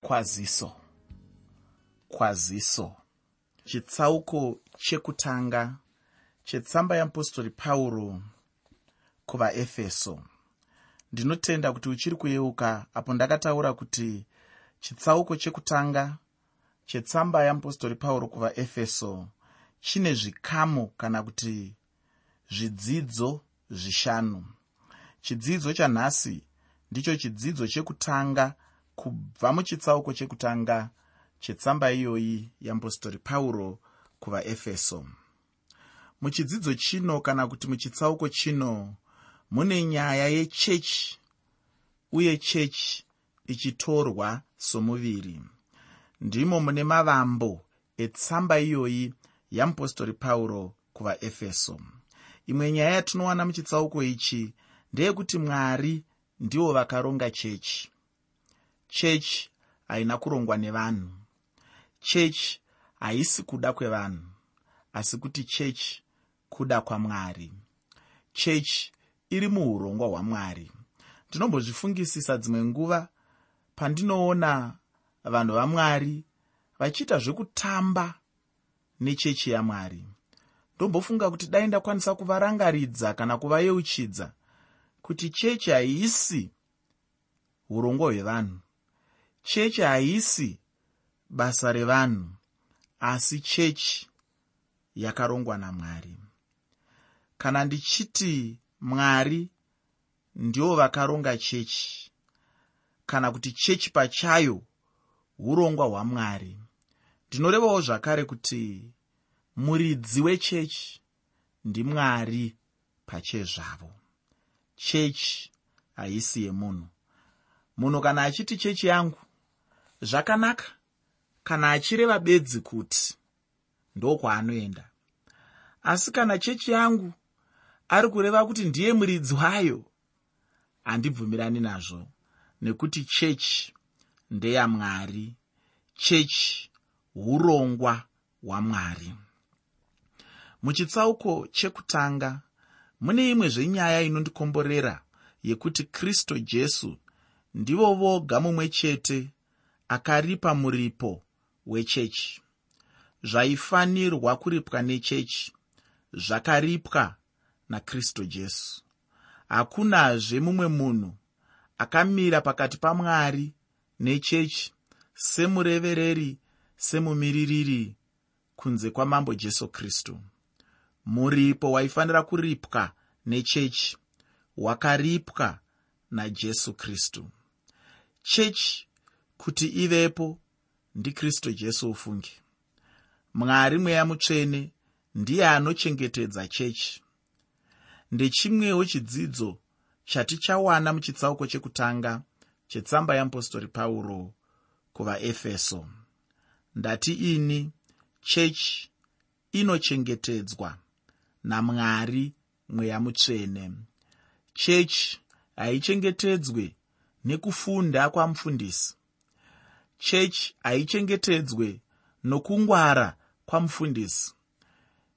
kwaziso. Kwaziso. Chitsauko chekutanga chetsamba yeapostori pauro kuvaefeso. Ndinotenda kuti uchiri kuyeuka apo ndakataura kuti chitsauko chekutanga chetsamba yeapostori pauro kuvaefeso chine zvikamu kana kuti zvidzidzo zvishanu. Chidzidzo chanhasi ndicho chidzidzo chekutanga kubva muchitsauko chekutanga chetsamba iyoyi yeapostori pauro kuvaefeso. Muchidzidzo chino kana kuti muchitsauko chino mune nyaya yechechi uye chechi ichitorwa somuviri. Ndimo mune mavambo etsamba iyoyi yeapostori pauro kuvaefeso. Imwe nyaya yatinowana muchitsauko ichi ndeyekuti mwari ndivo vakaronga chechi chechi haina kurongwa nevanhu. Chechi haisi kuda kwevanhu asi kuti chechi kuda kwamwari. Chechi iri muurongwa hwamwari. Ndinombozvifungisisa dzimwe nguva pandinoona vanhu vamwari vachiita zvekutamba nechechi yamwari. Ndombofunga kuti dai ndakwanisa kuvarangaridza kana kuvayeuchidza kuti chechi haisi urongwa hwevanhu chechi haisi basa revanhu asi chechi yakarongwa namwari. Kana ndichiti mwari ndivo vakaronga chechi. Kana kuti chechi pachayo urongwa hwamwari. Ndinorevawo zvakare kuti muridzi wechechi ndimwari pachezvavo. Chechi haisi yemunhu. Munhu kana achiti chechi yangu zvakanaka. Kana achireva bedzi kuti ndokwaanoenda. Asi kana chechi yangu ari kureva kuti ndiye muridzi wayo handibvumirani nazvo nekuti chechi ndeyamwari chechi urongwa hwamwari muchitsauko chekutanga mune imwe zvenyaya inondikomborera yekuti kristu jesu ndivo voga mumwe chete akaripa muripo wechechi. Zvaifanirwa kuripwa nechechi zvakaripwa nakristu jesu. Hakunazve mumwe munhu akamira pakati pamwari nechechi semurevereri semumiririri kunze kwamambo jesu kristu. Muripo waifanira kuripwa nechechi wakaripwa najesu kristu. Chechi kuti ivepo ndikristu jesu ufunge. Mwari mweya mutsvene ndiye anochengetedza chechi. Ndechimwewo chidzidzo chatichawana muchitsauko chekutanga chetsamba yeapostori pauro kuvaefeso ndati ini chechi inochengetedzwa namwari mweya mutsvene. Chechi haichengetedzwe nekufunda kwamufundisi chechi haichengetedzwe nokungwara kwamufundisi.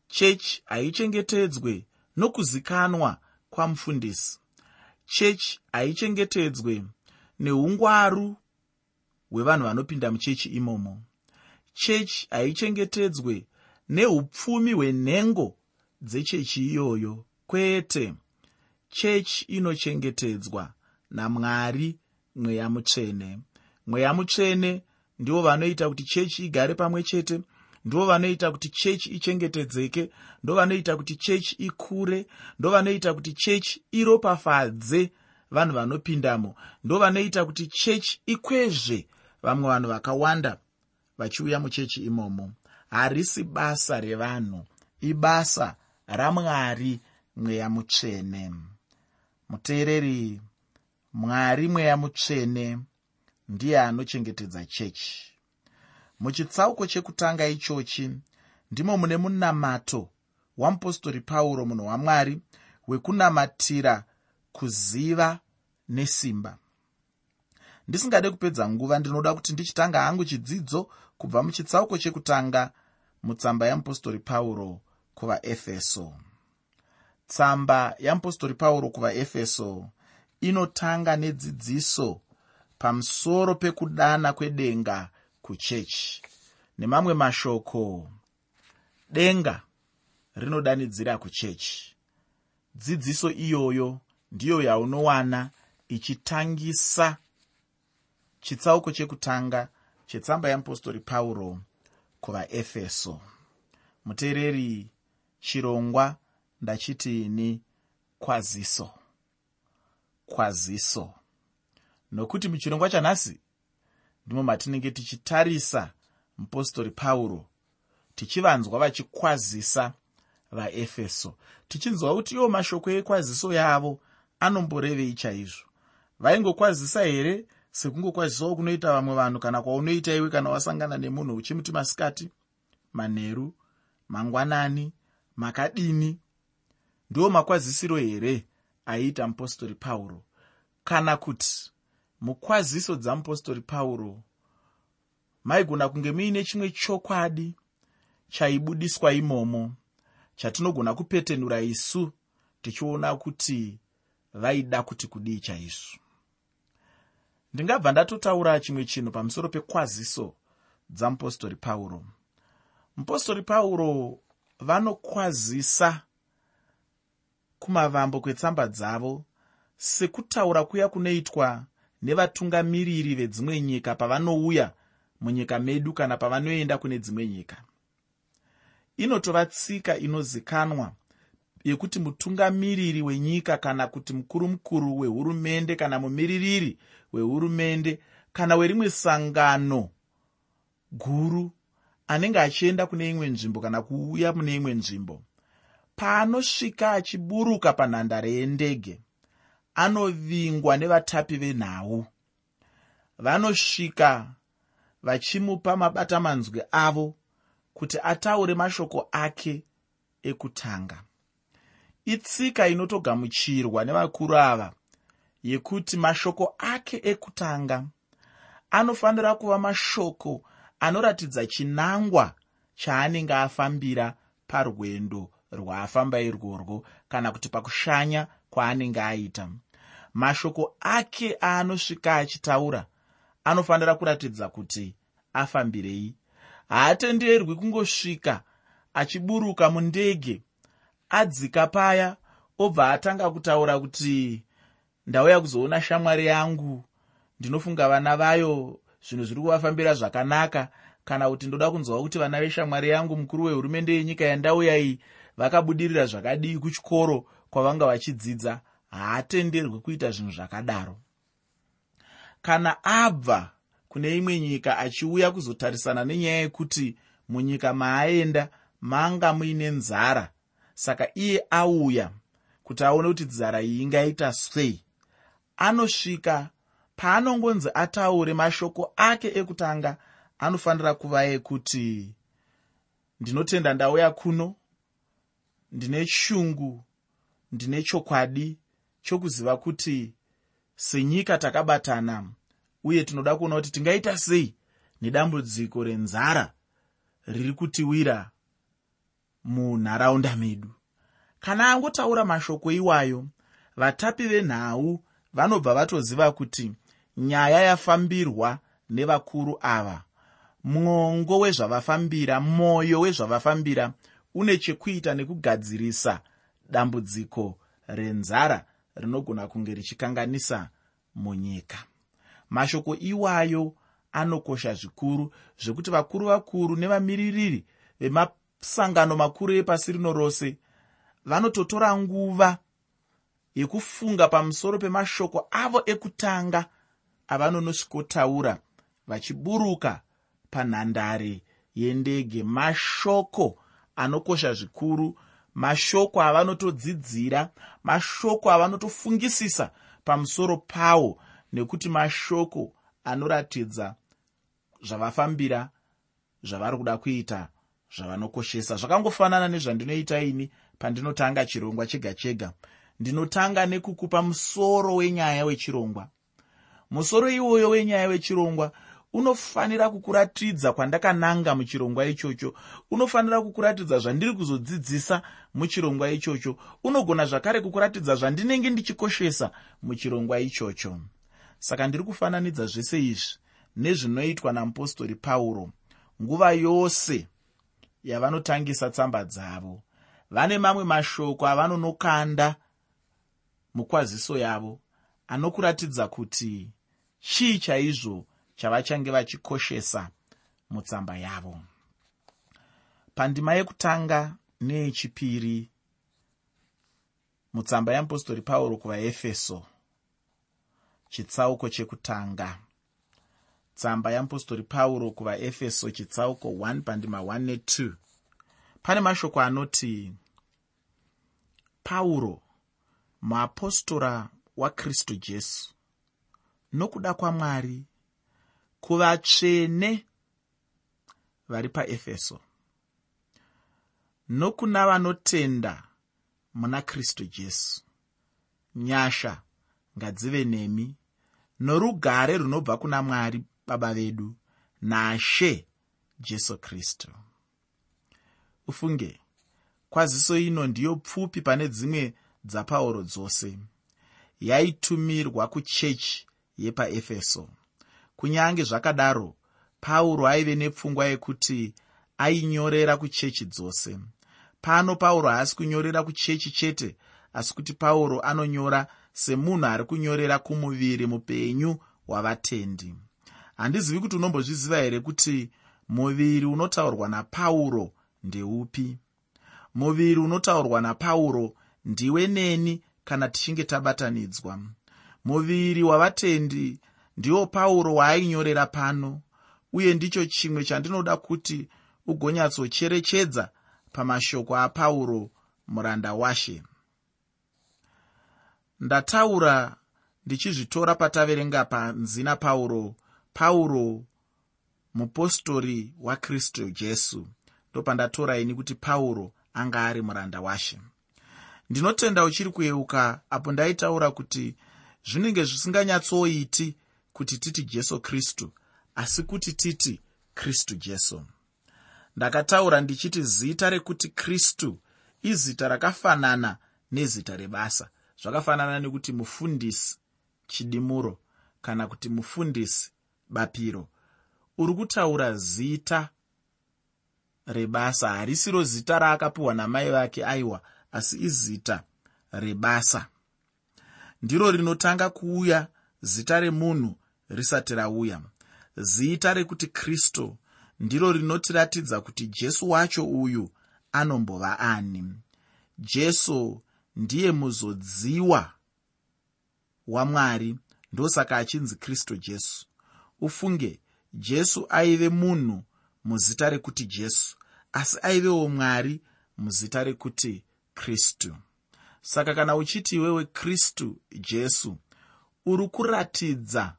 Chechi haichengetedzwe nokuzikanwa kwamufundisi. Chechi haichengetedzwe neungwaru hwevanhu vanopinda muchechi imomo. Chechi haichengetedzwe neupfumi hwenhengo dzechechi iyoyo kwete. Chechi inochengetedzwa namwari mweya mutsvene mweya mutsvene ndivo vanoita kuti chechi igare pamwe chete ndivo vanoita kuti chechi ichengetedzeke ndo vanoita kuti chechi ikure ndo vanoita kuti chechi iropafadze vanhu vanopindamo ndo vanoita kuti chechi ikwezve vamwe vanhu vakawanda vachiuya muchechi imomo. Harisi basa revanhu ibasa ramwari mweya mutsvene. Muteereri mwari mweya mutsvene ndiye anochengetedza chechi. Muchitsauko chekutanga ichochi ndimo mune munamato wamupostori pauro munhu wamwari wekunamatira kuziva nesimba. Ndisingade kupedza nguva ndinoda kuti ndichitanga hangu chidzidzo kubva muchitsauko chekutanga mutsamba yamupostori pauro kuvaefeso. Tsamba yamupostori pauro kuvaefeso inotanga nedzidziso pamusoro pekudana kwedenga kuchechi. Nemamwe mashoko denga rinodanidzira kuchechi. Dzidziso iyoyo ndiyo yaunowana ichitangisa chitsauko chekutanga chetsamba yeapostori pauro kuvaefeso. Muteereri chirongwa ndachitiini kwaziso. Kwaziso nokuti muchirongwa chanhasi ndimo matinenge tichitarisa mupostori pauro tichivanzwa vachikwazisa vaefeso tichinzwa kuti iwo mashoko ekwaziso yavo anomborevei chaizvo. Vaingokwazisa here sekungokwazisawo kunoita vamwe vanhu kana kwaunoita iwe kana wasangana nemunhu uchimuti masikati manheru mangwanani makadini? Ndiwo makwazisiro here aiita mupostori pauro? Kana kuti mukwaziso dzamupostori pauro maigona kunge muine chimwe chokwadi chaibudiswa imomo chatinogona kupetenura isu tichiona kuti vaida kuti kudii chaizvo ndingabva ndatotaura chimwe chinhu pamusoro pekwaziso dzamupostori pauro. Mupostori pauro vanokwazisa kumavambo kwetsamba dzavo sekutaura kuya kunoitwa nevatungamiriri vedzimwe nyika pavanouya munyika medu kana pavanoenda kune dzimwe nyika. Inotova tsika inozikanwa yekuti mutungamiriri wenyika kana kuti mukuru mukuru wehurumende kana mumiririri wehurumende kana werimwe sangano guru anenge achienda kune imwe nzvimbo kana kuuya mune imwe nzvimbo paanosvika achiburuka panhandare yendege anovingwa nevatapi venhau. Vanosvika vachimupa mabatamanzwi avo kuti ataure mashoko ake ekutanga. Itsika inotogamuchirwa nevakuru ava yekuti mashoko ake ekutanga anofanira kuva mashoko anoratidza chinangwa chaanenge afambira parwendo rwaafamba irworwo kana kuti pakushanya kwaanenge aita. Mashoko ake aanosvika achitaura anofanira kuratidza kuti afambirei. Haatenderwi kungosvika achiburuka mundege adzika paya obva atanga kutaura kuti ndauya kuzoona shamwari yangu. Ndinofunga vana vayo zvinhu zviri kuvafambira zvakanaka. Kana kuti ndoda kunzwa kuti vana veshamwari yangu mukuru wehurumende yenyika yandauya iyi vakabudirira zvakadii kuchikoro kwavanga vachidzidza haatenderwi kuita zvinhu zvakadaro. Kana abva kune imwe nyika achiuya kuzotarisana nenyaya yekuti munyika maaenda manga muine nzara. Saka iye auya kuti aone kuti nzara iyi ingaita swei anosvika paanongonzi ataure mashoko ake ekutanga anofanira kuva ekuti ndinotenda ndauya kuno ndine shungu ndine chokwadi chokuziva kuti senyika takabatana uye tinoda kuona kuti tingaita sei nedambudziko renzara riri kutiwira munharaunda medu. Kana angotaura mashoko iwayo vatapi venhau vanobva vatoziva kuti nyaya yafambirwa nevakuru ava. Mwongo wezvavafambira mwoyo wezvavafambira une chekuita nekugadzirisa dambudziko renzara rinogona kunge richikanganisa munyika. Mashoko iwayo anokosha zvikuru zvekuti vakuru vakuru nevamiririri vemasangano makuru epasi rino rose vanototora nguva yekufunga pamusoro pemashoko avo ekutanga avanonosvikotaura vachiburuka panhandare yendege. Mashoko anokosha zvikuru mashoko avanotodzidzira mashoko avanotofungisisa pamusoro pawo nekuti mashoko anoratidza zvavafambira zvavari kuda kuita zvavanokoshesa. Zvakangofanana nezvandinoita ini pandinotanga chirongwa chega chega. Ndinotanga nekukupa musoro wenyaya wechirongwa. Musoro iwoyo wenyaya wechirongwa unofanira kukuratidza kwandakananga muchirongwa ichocho. Unofanira kukuratidza zvandiri kuzodzidzisa muchirongwa ichocho. Unogona zvakare kukuratidza zvandinenge ndichikoshesa muchirongwa ichocho. Saka ndiri kufananidza zvese izvi nezvinoitwa namupostori pauro. Nguva yose yavanotangisa tsamba dzavo vane mamwe mashoko avanonokanda mukwaziso yavo anokuratidza kuti chii chaizvo chavachange vachikoshesa mutsamba yavo. Pandima yekutanga neyechipiri mutsamba yeapostori pauro kuvaefeso chitsauko chekutanga. Tsamba yeapostori pauro kuvaefeso chitsauko 1 pandima 1 ne2 pane mashoko anoti pauro muapostora wakristu jesu nokuda kwamwari kuvatsvene vari paefeso. Nokuna vanotenda muna kristu jesu nyasha ngadzive nemi norugare runobva kuna mwari baba vedu nashe jesu kristu. Ufunge kwaziso ino ndiyo pfupi pane dzimwe dzapauro dzose yaitumirwa kuchechi yepaefeso kunyange zvakadaro pauro aive nepfungwa yekuti ainyorera kuchechi dzose. Pano pauro haasi kunyorera kuchechi chete asi kuti pauro anonyora semunhu ari kunyorera kumuviri mupenyu wavatendi. Handizivi kuti unombozviziva here kuti muviri unotaurwa napauro ndeupi? Muviri unotaurwa napauro ndiwe neni kana tichinge tabatanidzwa? Muviri wavatendi ndiwo pauro waainyorera pano. Uye ndicho chimwe chandinoda kuti ugonyatsocherechedza pamashoko apauro muranda washe. Ndataura ndichizvitora pataverenga panzi napauro pauro mupostori wakristu jesu. Ndopandatora ini kuti pauro anga ari muranda washe. Ndinotenda uchiri kuyeuka apo ndaitaura kuti zvinenge zvisinganyatsoiti kuti titi jesu kristu asi kuti titi kristu jesu. Ndakataura ndichiti zita rekuti kristu izita rakafanana nezita rebasa. Zvakafanana nekuti mufundisi chidimuro kana kuti mufundisi bapiro. Uri kutaura zita rebasa. Harisiro zita raakapiwa namai vake aiwa asi izita rebasa. Ndiro rinotanga kuuya zita remunhu risati rauya. Zita rekuti kristu ndiro rinotiratidza kuti jesu wacho uyu anombova ani. Jesu ndiye muzodziwa wamwari ndosaka achinzi kristu jesu. Ufunge jesu aive munhu muzita rekuti jesu asi aivewo mwari muzita rekuti kristu. Saka kana uchiti iwewe kristu jesu uri kuratidza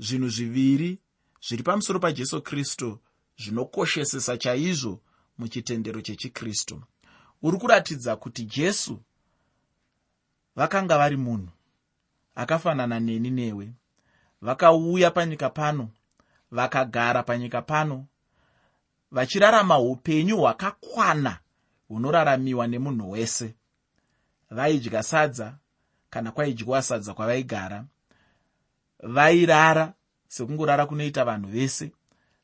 zvinhu zviviri zviri pamusoro pajesu kristu zvinokoshesesa chaizvo muchitendero chechikristu. Uri kuratidza kuti jesu vakanga vari munhu akafanana neni newe. Vakauya panyika pano vakagara panyika pano vachirarama upenyu hwakakwana hunoraramiwa nemunhu wese. Vaidya sadza kana kwaidyiwa sadza kwavaigara vairara sekungorara kunoita vanhu vese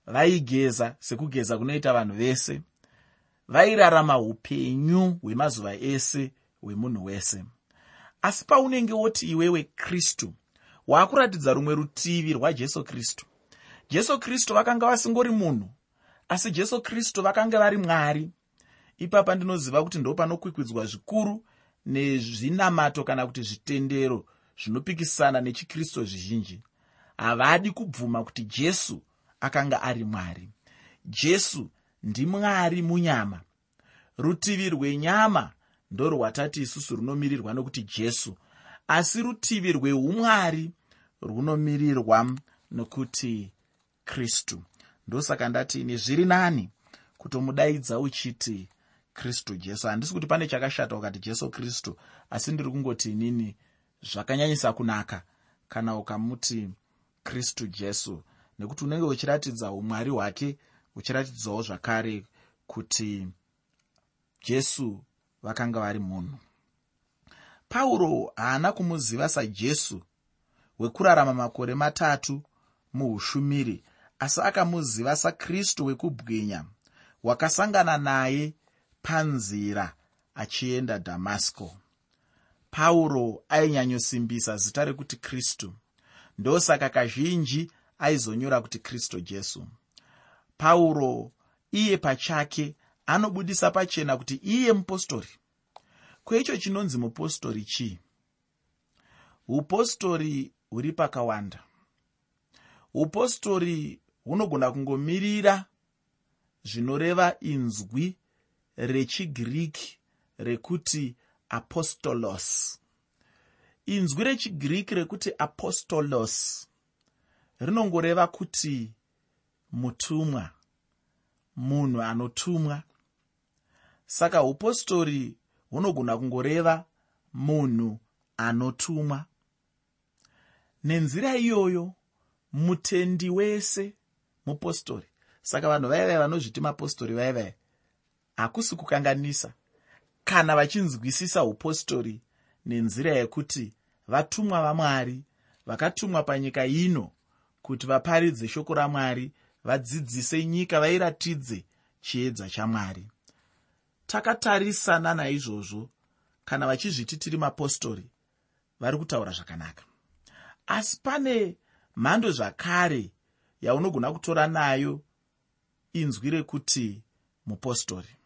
vaigeza sekugeza kunoita vanhu vese vairarama upenyu hwemazuva ese hwemunhu wese. Asi paunenge woti iwewe kristu waakuratidza rumwe rutivi rwajesu kristu. Jesu kristu vakanga vasingori munhu asi jesu kristu vakanga vari mwari. Ipapa ndinoziva kuti ndo panokwikwidzwa zvikuru nezvinamato kana kuti zvitendero zvinopikisana nechikristu zvizhinji havadi kubvuma kuti jesu akanga ari mwari. Jesu ndimwari munyama. Rutivi rwenyama ndorwatati isusu runomirirwa nokuti jesu asi rutivi rweumwari runomirirwa nokuti kristu. Ndosaka ndati ini zviri nani kutomudaidza uchiti kristu jesu? Handisi kuti pane chakashata ukati jesu kristu asi ndiri kungoti inini zvakanyanyisa kunaka kana ukamuti kristu jesu. Nekuti unenge uchiratidza umwari hwake uchiratidzawo zvakare kuti jesu vakanga vari munhu. Pauro haana kumuziva sajesu hwekurarama makore matatu muushumiri asi akamuziva sakristu wekubwinya wakasangana naye panzira achienda dhamasco pauro ainyanyosimbisa zita rekuti kristu. Ndosaka kazhinji aizonyora kuti kristu jesu. Pauro iye pachake anobudisa pachena kuti iye mupostori. Kweicho chinonzi mupostori chii? Upostori huri pakawanda. Upostori hunogona kungomirira zvinoreva inzwi rechigiriki rekuti apostolos. Inzwi rechigiriki rekuti apostolos rinongoreva kuti mutumwa munhu anotumwa. Saka upostori hunogona kungoreva munhu anotumwa. Nenzira iyoyo mutendi wese mupostori. Saka vanhu vaivai vanozviti mapostori vaivai hakusi kukanganisa kana vachinzwisisa upostori nenzira yekuti vatumwa vamwari vakatumwa panyika ino kuti vaparidze shoko ramwari vadzidzise nyika vairatidze chiedza chamwari. Takatarisana naizvozvo kana vachizviti tiri mapostori vari kutaura zvakanaka. Asi pane mhando zvakare yaunogona kutora nayo inzwi rekuti mupostori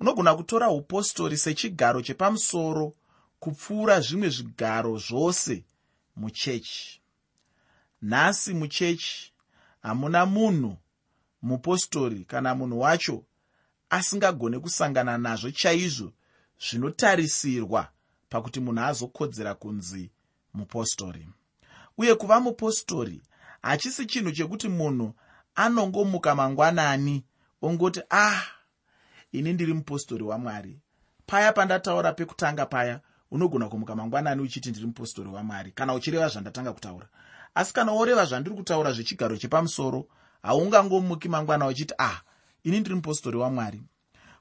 unogona kutora upostori sechigaro chepamusoro kupfuura zvimwe zvigaro zvose muchechi. Nhasi muchechi hamuna munhu mupostori kana munhu wacho asingagone kusangana nazvo chaizvo zvinotarisirwa pakuti munhu azokodzera kunzi mupostori. Uye kuva mupostori hachisi chinhu chekuti munhu anongomuka mangwanani ongoti ah ini ndiri mupostori wamwari. Paya pandataura pekutanga paya unogona kumuka mangwanani uchiti ndiri mupostori wamwari kana uchireva zvandatanga kutaura. Asi kana woreva zvandiri kutaura zvechigaro chepamusoro haungangomuki mangwana uchiti ah ini ndiri mupostori wamwari.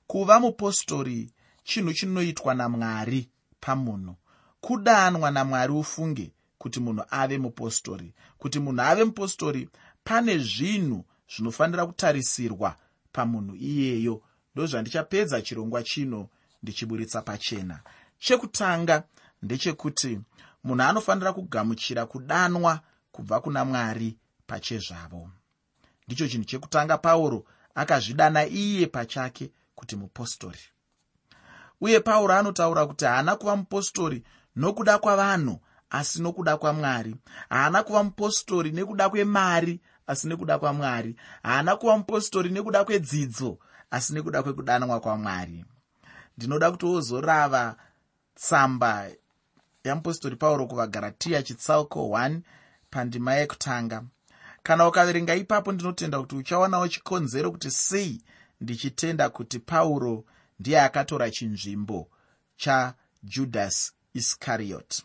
Kuva mupostori chinhu chinoitwa namwari pamunhu kudanwa namwari ufunge kuti munhu ave mupostori. Kuti munhu ave mupostori pane zvinhu zvinofanira kutarisirwa pamunhu iyeyo ndozvandichapedza chirongwa chino ndichiburitsa pachena. Chekutanga ndechekuti munhu anofanira kugamuchira kudanwa kubva kuna mwari pachezvavo. Ndicho chinhu chekutanga pauro akazvidana iye pachake kuti mupostori. Uye pauro anotaura kuti haana kuva mupostori nokuda kwavanhu asi nokuda kwamwari haana kuva mupostori nekuda kwemari asi nekuda kwamwari. Haana kuva mupostori nekuda kwedzidzo asi nekuda kwekudanwa kwamwari. Ndinoda kuti wozorava tsamba yamupostori pauro kuvagaratiya chitsauko 1 pandima yekutanga. Kana ukaverenga ipapo ndinotenda kuti uchawanawo chikonzero kuti sei ndichitenda kuti pauro ndiye akatora chinzvimbo chajudhasi iskariot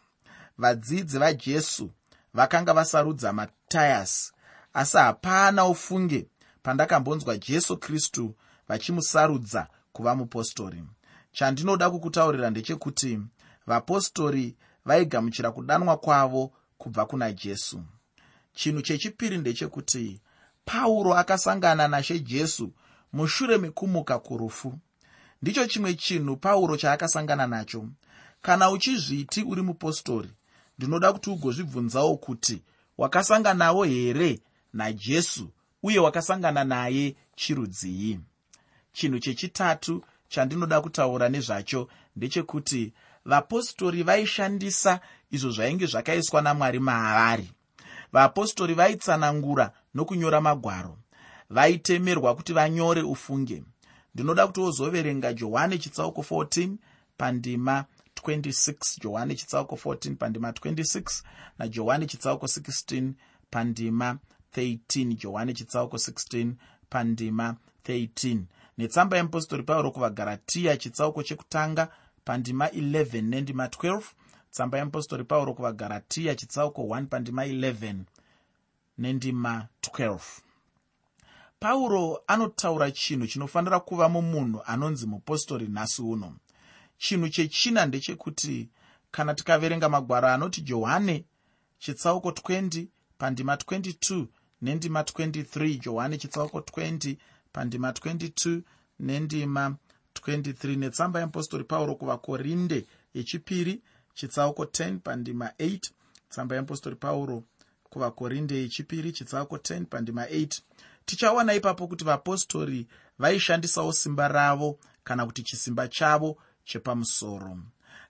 vadzidzi vajesu vakanga vasarudza matayasi asi hapana ufunge pandakambonzwa jesu kristu vachimusarudza kuva mupostori. Chandinoda kukutaurira ndechekuti vapostori vaigamuchira kudanwa kwavo kubva kuna jesu. Chinhu chechipiri ndechekuti pauro akasangana nashe jesu mushure mekumuka kurufu. Ndicho chimwe chinhu pauro chaakasangana nacho. Kana uchizviti uri mupostori ndinoda kuti ugozvibvunzawo kuti wakasanganawo here najesu uye wakasangana naye chirudzii. Chinhu chechitatu chandinoda kutaura nezvacho ndechekuti vapostori vaishandisa izvo zvainge zvakaiswa namwari maavari vapostori vaitsanangura nokunyora magwaro vaitemerwa kuti vanyore ufunge. Ndinoda kuti wozoverenga johani chitsauko 14 pandima 26 johani chitsauko 14 pandima 26 najohani chitsauko 16 pandima 13 johani chitsauko 16 pandima 13 netsamba yemupostori pauro kuvagaratiya chitsauko chekutanga pandima 11 nendima 12 tsamba yemupostori pauro kuvagaratiya chitsauko 1 pandima 11 nendima 12 pauro anotaura chinhu chinofanira kuva mumunhu anonzi mupostori nhasi uno. Chinhu chechina ndechekuti kana tikaverenga magwaro anoti johani chitsauko 20 pandima 22 nendima 23 johani chitsauko 20 pandima 22 nendima 23 netsamba yeapostori pauro kuvakorinde yechipiri chitsauko 10 pandima 8 tsamba yeapostori pauro kuvakorinde yechipiri chitsauko 10 pandima 8 tichaona ipapo kuti vapostori vaishandisawo simba ravo kana kuti chisimba chavo chepamusoro.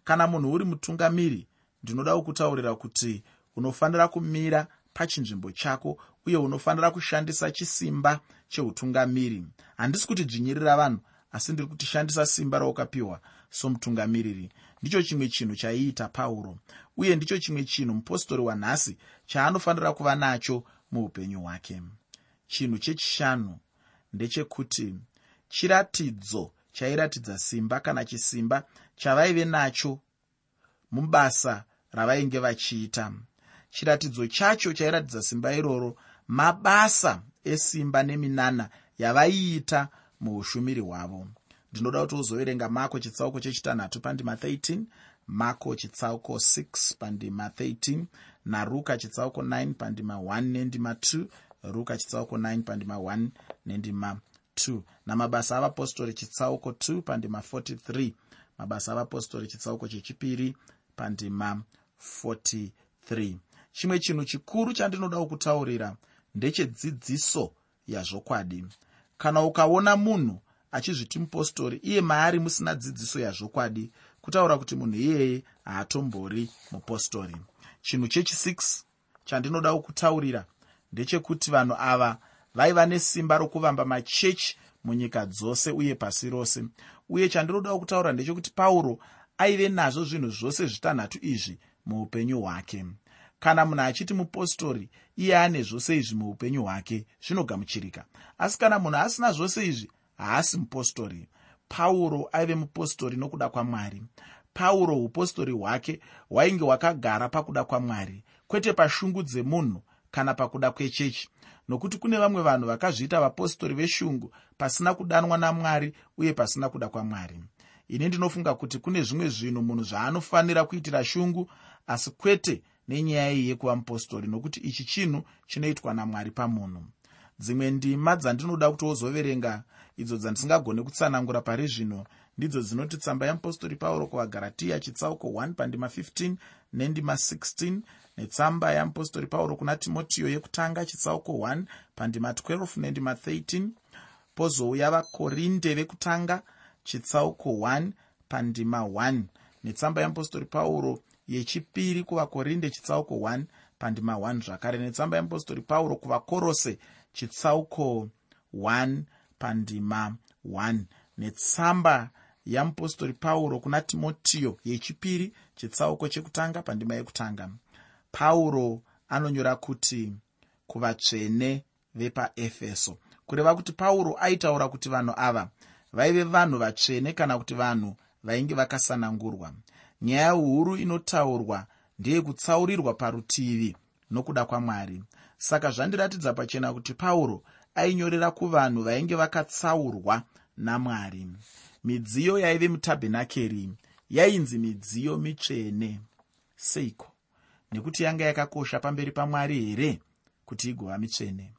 Kana munhu uri mutungamiri ndinoda kukutaurira kuti unofanira kumira pachinzvimbo chako uye unofanira kushandisa chisimba cheutungamiri. Handisi kuti dzvinyirira vanhu asi ndiri kuti shandisa simba raukapiwa somutungamiriri. Ndicho chimwe chinhu chaiita pauro uye ndicho chimwe chinhu mupostori wanhasi chaanofanira kuva nacho muupenyu hwake. Chinhu chechishanu ndechekuti chiratidzo chairatidza simba kana chisimba chavaive nacho mubasa ravainge vachiita. Chiratidzo chacho chairatidza simba iroro mabasa esimba neminana yavaiita muushumiri hwavo. Ndinoda kuti uzoverenga mako chitsauko chechitanhatu pandima 13 mako chitsauko 6 pandima 13 naruka chitsauko 9 pandima 1 nendima 2 ruka chitsauko 9 pandima 1 nendima 2 namabasa avapostori chitsauko 2 pandima 43 mabasa avapostori chitsauko chechipiri pandima 43 chimwe chinhu chikuru chandinoda kukutaurira ndechedzidziso yazvokwadi kana ukaona munhu achizviti mupostori iye maari musina dzidziso yazvokwadi kutaura kuti munhu iyeye haatombori mupostori. Chinhu chechi6 chandinoda kukutaurira ndechekuti vanhu ava vaiva nesimba rokuvamba machechi munyika dzose uye pasi rose. Uye chandinoda kutaura ndechekuti pauro aive nazvo zvinhu zvose zvitanhatu izvi muupenyu hwake kana munhu achiti mupostori iye ane zvose izvi muupenyu hwake zvinogamuchirika. Asi kana munhu asina zvose izvi haasi mupostori. Pauro aive mupostori nokuda kwamwari. Pauro upostori hwake hwainge hwakagara pakuda kwamwari kwete pashungu dzemunhu kana pakuda kwechechi. Nokuti kune vamwe vanhu vakazviita vapostori veshungu pasina kudanwa namwari uye pasina kuda kwamwari. Ini ndinofunga kuti kune zvimwe zvinhu munhu zvaanofanira kuitira shungu asi kwete nenyaya iyi yekuva mupostori nokuti ichi chinhu chinoitwa namwari pamunhu. Dzimwe ndima dzandinoda kuti wozoverenga idzo dzandisingagone kutsanangura pari zvino ndidzo dzinoti tsamba yeapostori pauro kuvagaratiya chitsauko 1 pandima 15 nendima 16 netsamba yeapostori pauro kuna timotiyo yekutanga chitsauko 1 pandima 12 nendima 13 pozouya vakorinde vekutanga chitsauko 1 pandima 1 netsamba yeapostori pauro yechipiri kuvakorinde chitsauko 1 pandima 1 zvakare netsamba yeapostori pauro kuvakorose chitsauko 1 pandima 1 netsamba yamupostori pauro kuna timotiyo yechipiri chitsauko chekutanga pandima yekutanga. Pauro anonyora kuti kuvatsvene vepaefeso. Kureva kuti pauro aitaura kuti vanhu ava vaive vanhu vatsvene kana kuti vanhu vainge vakasanangurwa nyaya huru inotaurwa ndeyekutsaurirwa parutivi nokuda kwamwari. Saka zvandiratidza pachena kuti pauro ainyorera kuvanhu vainge vakatsaurwa namwari. Midziyo yaive mutabhenakeri yainzi midziyo mitsvene. Seiko? Nekuti yanga yakakosha pamberi pamwari here kuti igova mitsvene?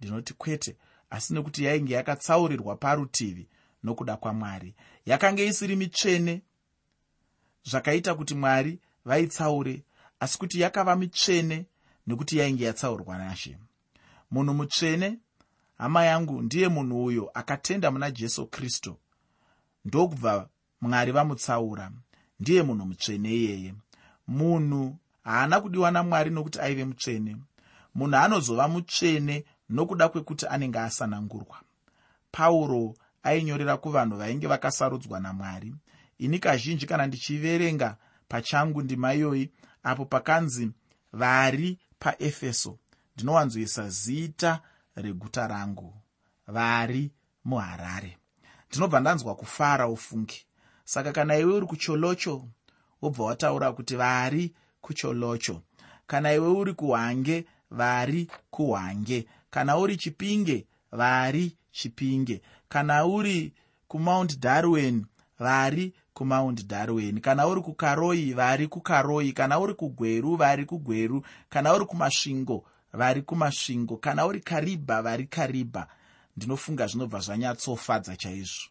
Ndinoti kwete asi nekuti yainge yakatsaurirwa parutivi nokuda kwamwari. Yakanga isiri mitsvene zvakaita kuti mwari vaitsaure asi kuti yakava mitsvene nekuti yainge yatsaurwa nashe. Munhu mutsvene hama yangu ndiye munhu uyo akatenda muna jesu kristu. Ndokubva mwari vamutsaura ndiye munhu mutsvene iyeye. Munhu haana kudiwa namwari nokuti aive mutsvene. Munhu anozova mutsvene nokuda kwekuti anenge asanangurwa. Pauro ainyorera kuvanhu vainge vakasarudzwa namwari ini kazhinji kana ndichiverenga pachangu ndima iyoyi apo pakanzi vari paefeso ndinowanzoisa zita reguta rangu vari muharare. Ndinobva ndanzwa kufara ufungi. Saka kana iwe uri kucholocho wobva wataura kuti vari kucholocho. Kana iwe uri kuhwange vari kuhwange. Kana uri chipinge vari chipinge. Kana uri kumount darwin vari kumaundi darwen kana uri kukaroi vari kukaroi. Kana uri kugweru vari kugweru. Kana uri kumasvingo vari kumasvingo. Kana uri karibha vari karibha. Ndinofunga zvinobva zvanyatsofadza chaizvo